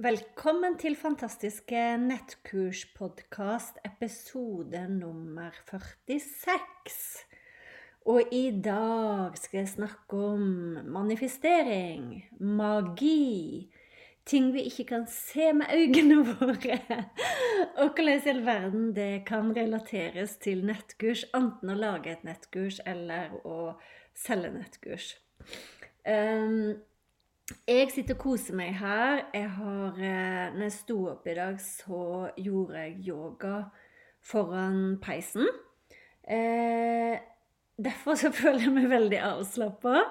Velkommen til fantastiske nettkurspodkast, episode nummer 46. Og i dag skal jeg snakke om manifestering, magi, ting vi ikke kan se med øynene våre, og hvordan i all verden det kan relateres til nettkurs, enten å lage et nettkurs eller å selge nettkurs. Um, jeg sitter og koser meg her. Jeg har, eh, når jeg sto opp i dag, så gjorde jeg yoga foran peisen. Eh, derfor så føler jeg meg veldig avslappa.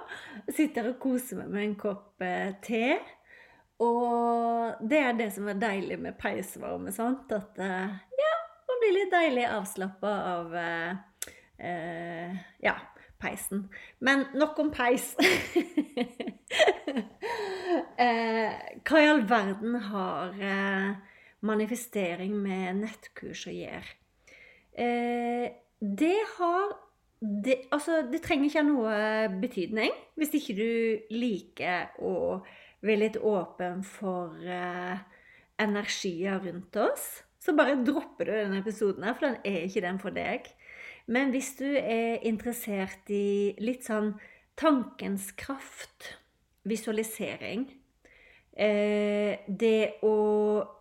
Sitter og koser meg med en kopp eh, te. Og det er det som er deilig med peisvarme. Sant? At eh, ja, man blir litt deilig avslappa av eh, ja, peisen. Men nok om peis. eh, hva i all verden har eh, manifestering med nettkurs å gjøre? Eh, det har det, altså, det trenger ikke ha noe betydning hvis ikke du liker å være litt åpen for eh, energier rundt oss. Så bare dropper du denne episoden, her, for den er ikke den for deg. Men hvis du er interessert i litt sånn tankens kraft, visualisering eh, Det å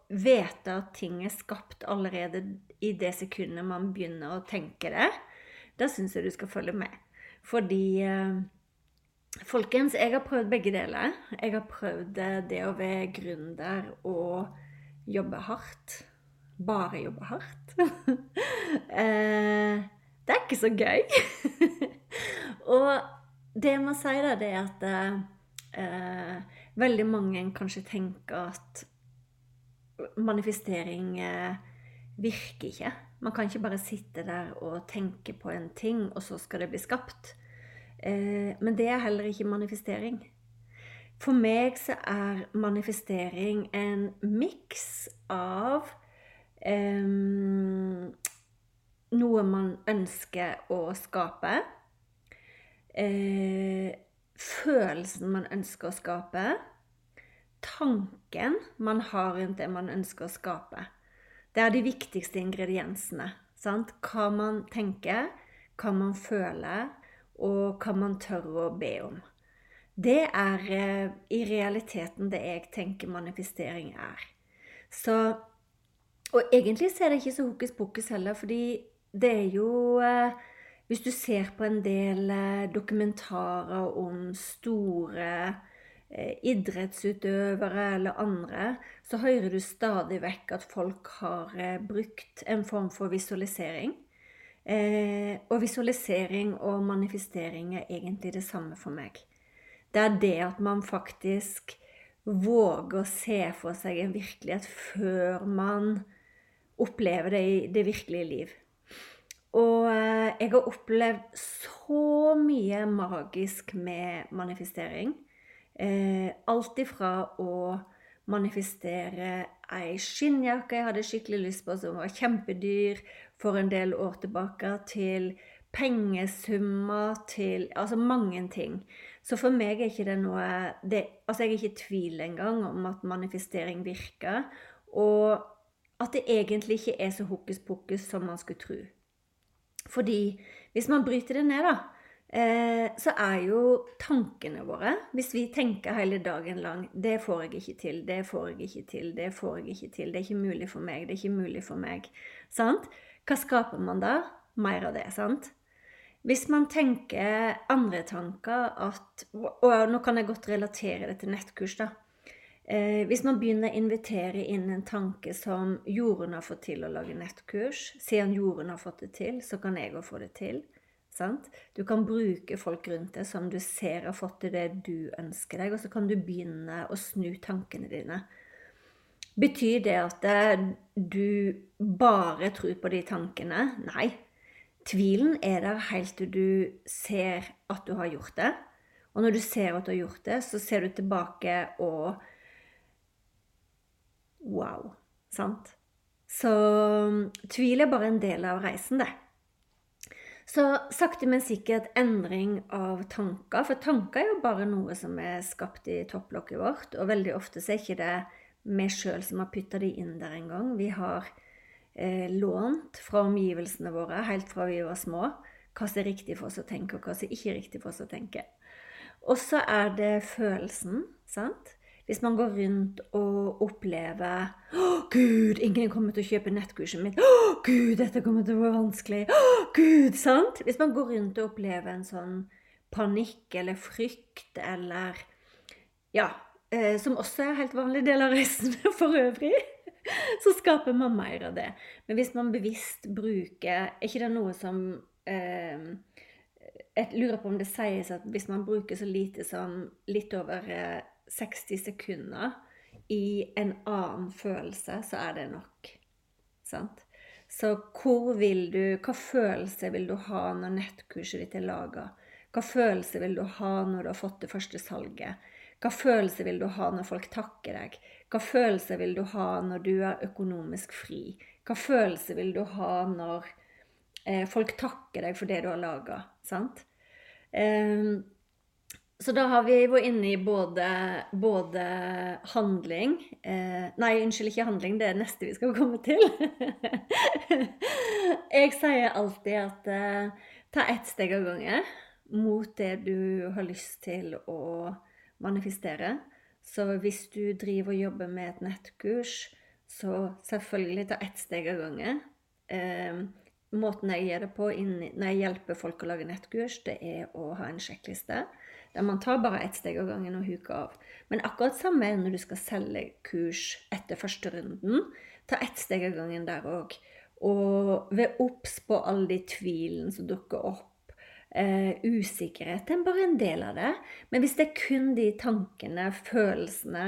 vite at ting er skapt allerede i det sekundet man begynner å tenke det, da syns jeg du skal følge med. Fordi eh, Folkens, jeg har prøvd begge deler. Jeg har prøvd eh, det å være gründer og jobbe hardt. Bare jobbe hardt. eh, det er ikke så gøy. og det jeg må si, da, det er at eh, veldig mange kanskje tenker at manifestering eh, virker ikke. Man kan ikke bare sitte der og tenke på en ting, og så skal det bli skapt. Eh, men det er heller ikke manifestering. For meg så er manifestering en miks av eh, noe man ønsker å skape. Eh, følelsen man ønsker å skape. Tanken man har rundt det man ønsker å skape. Det er de viktigste ingrediensene. Sant? Hva man tenker, hva man føler, og hva man tør å be om. Det er eh, i realiteten det jeg tenker manifestering er. Så Og egentlig så er det ikke så hokus pokus heller, fordi det er jo eh, Hvis du ser på en del eh, dokumentarer om store eh, idrettsutøvere eller andre, så hører du stadig vekk at folk har brukt en form for visualisering. og visualisering og manifestering er egentlig det samme for meg. Det er det at man faktisk våger å se for seg en virkelighet før man opplever det i det virkelige liv. Og eh, jeg har opplevd så mye magisk med manifestering. Eh, alt ifra å manifestere ei skinnjakke jeg hadde skikkelig lyst på, som var kjempedyr for en del år tilbake, til pengesummer, til altså mange ting. Så for meg er ikke det noe det, Altså, jeg er ikke i tvil engang om at manifestering virker, og at det egentlig ikke er så hokus pokus som man skulle tro. Fordi Hvis man bryter det ned, da, eh, så er jo tankene våre Hvis vi tenker hele dagen lang 'Det får jeg ikke til. Det får jeg ikke til. Det får jeg ikke til. Det er ikke mulig for meg. Det er ikke mulig for meg.' Sant? Hva skaper man da? Mer av det. sant? Hvis man tenker andre tanker at Og nå kan jeg godt relatere det til nettkurs, da. Eh, hvis man begynner å invitere inn en tanke som Jorunn har fått til å lage nettkurs, siden Jorunn har fått det til, så kan jeg òg få det til. Sant? Du kan bruke folk rundt deg som du ser har fått til det du ønsker deg, og så kan du begynne å snu tankene dine. Betyr det at du bare tror på de tankene? Nei. Tvilen er der helt til du ser at du har gjort det. Og når du ser at du har gjort det, så ser du tilbake og Wow. Sant? Så tvil er bare en del av reisen, det. Så sakte, men sikkert endring av tanker. For tanker er jo bare noe som er skapt i topplokket vårt. Og veldig ofte så er ikke det vi sjøl som har putta de inn der en gang. Vi har eh, lånt fra omgivelsene våre helt fra vi var små hva som er riktig for oss å tenke, og hva som ikke er riktig for oss å tenke. Og så er det følelsen, sant? Hvis man går rundt og opplever 'Å, Gud, ingen kommer til å kjøpe nettkurset mitt.' 'Å, Gud, dette kommer til å være vanskelig.' 'Å, Gud!' Sant? Hvis man går rundt og opplever en sånn panikk eller frykt eller Ja, eh, som også er en helt vanlig del av reisen for øvrig, så skaper man mer av det. Men hvis man bevisst bruker Er ikke det noe som eh, Jeg lurer på om det sies at hvis man bruker så lite som litt over eh, 60 sekunder i en annen følelse, så er det nok. Sant? Så hvor vil du Hva følelse vil du ha når nettkurset ditt er laga? Hva følelse vil du ha når du har fått det første salget? Hva følelse vil du ha når folk takker deg? Hva følelse vil du ha når du er økonomisk fri? Hva følelse vil du ha når eh, folk takker deg for det du har laga? Sant? Eh, så da har vi vært inne i både, både handling eh, Nei, unnskyld, ikke handling. Det er det neste vi skal komme til. jeg sier alltid at eh, ta ett steg av gangen mot det du har lyst til å manifestere. Så hvis du driver og jobber med et nettkurs, så selvfølgelig ta ett steg av gangen. Eh, måten jeg gjør det på når jeg hjelper folk å lage nettkurs, det er å ha en sjekkliste der man tar bare ett steg av gangen og huker av. Men akkurat samme er når du skal selge kurs etter første runden. Ta ett steg av gangen der òg. Og ved obs på all de tvilen som dukker opp. Eh, usikkerhet er bare en del av det. Men hvis det er kun de tankene, følelsene,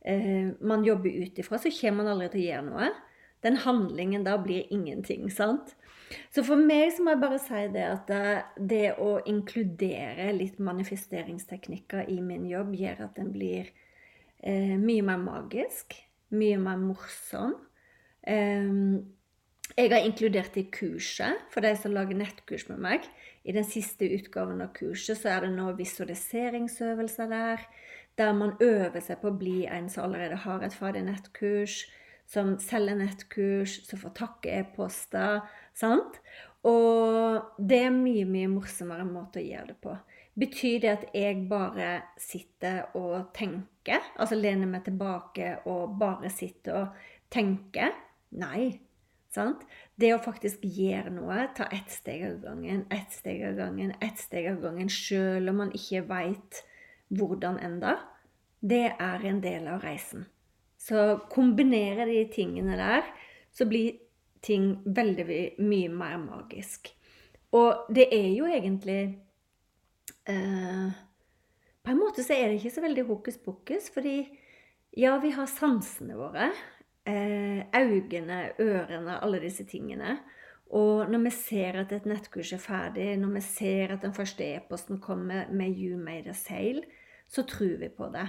eh, man jobber ut ifra, så kommer man aldri til å gjøre noe. Den handlingen da blir ingenting, sant? Så for meg så må jeg bare si det at det å inkludere litt manifesteringsteknikker i min jobb, gjør at den blir eh, mye mer magisk, mye mer morsom. Um, jeg har inkludert i kurset for de som lager nettkurs med meg. I den siste utgaven av kurset så er det nå visualiseringsøvelser der, der man øver seg på å bli en som allerede har et ferdig nettkurs som selger nettkurs, som får takke e-poster. sant? Og det er mye, mye morsommere måte å gjøre det på. Betyr det at jeg bare sitter og tenker? Altså lener meg tilbake og bare sitter og tenker? Nei. Sant? Det å faktisk gjøre noe, ta ett steg av gangen, ett steg av gangen, ett steg av gangen, sjøl om man ikke veit hvordan enda, det er en del av reisen. Så kombinere de tingene der, så blir ting veldig mye mer magisk. Og det er jo egentlig eh, På en måte så er det ikke så veldig hokus pokus, fordi ja, vi har sansene våre. Eh, øynene, ørene, alle disse tingene. Og når vi ser at et nettkurs er ferdig, når vi ser at den første e-posten kommer med 'You made a sale', så tror vi på det.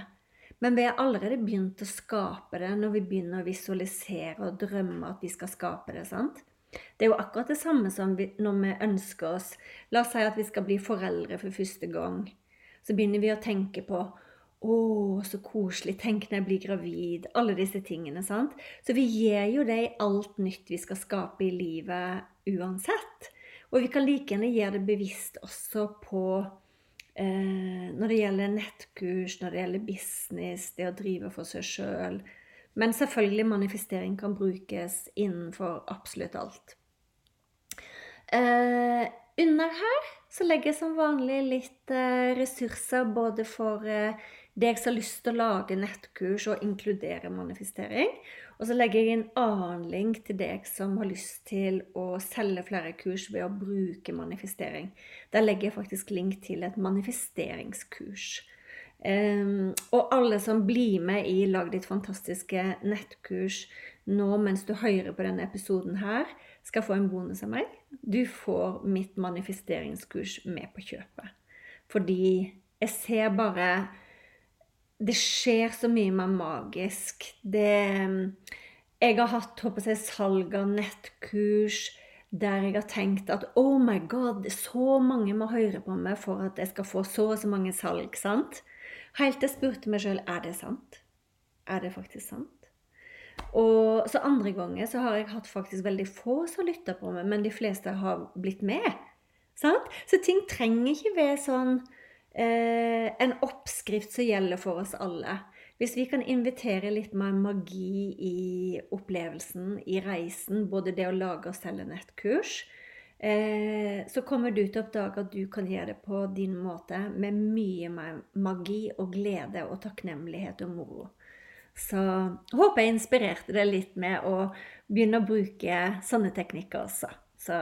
Men vi har allerede begynt å skape det når vi begynner å visualisere og drømme at vi skal skape det. sant? Det er jo akkurat det samme som vi, når vi ønsker oss La oss si at vi skal bli foreldre for første gang. Så begynner vi å tenke på å, så koselig. Tenk når jeg blir gravid. Alle disse tingene. sant? Så vi gir jo det i alt nytt vi skal skape i livet uansett. Og vi kan like gjerne gjøre det bevisst også på når det gjelder nettkurs, når det gjelder business, det å drive for seg sjøl. Men selvfølgelig manifestering kan brukes innenfor absolutt alt. Eh, under her så legger jeg som vanlig litt eh, ressurser både for eh, deg som har lyst til å lage nettkurs og inkludere manifestering. Og så legger jeg en annen link til deg som har lyst til å selge flere kurs ved å bruke manifestering. Der legger jeg faktisk link til et manifesteringskurs. Um, og alle som blir med i Lag ditt fantastiske nettkurs nå mens du hører på denne episoden her, skal få en bonus av meg. Du får mitt manifesteringskurs med på kjøpet. Fordi jeg ser bare det skjer så mye mer magisk. Det Jeg har hatt håper jeg, salg av nettkurs der jeg har tenkt at oh my god, så mange må høre på meg for at jeg skal få så og så mange salg. sant? Helt til jeg spurte meg sjøl er det sant. Er det faktisk sant? Og så andre ganger så har jeg hatt faktisk veldig få som lytter på meg, men de fleste har blitt med. Sant? Så ting trenger ikke være sånn eh, en oppskrift som gjelder for oss alle. Hvis vi kan invitere litt mer magi i opplevelsen, i reisen, både det å lage og selge nettkurs, eh, så kommer du til å oppdage at du kan gjøre det på din måte med mye mer magi og glede og takknemlighet og moro. Så håper jeg inspirerte deg litt med å begynne å bruke sånne teknikker også. Så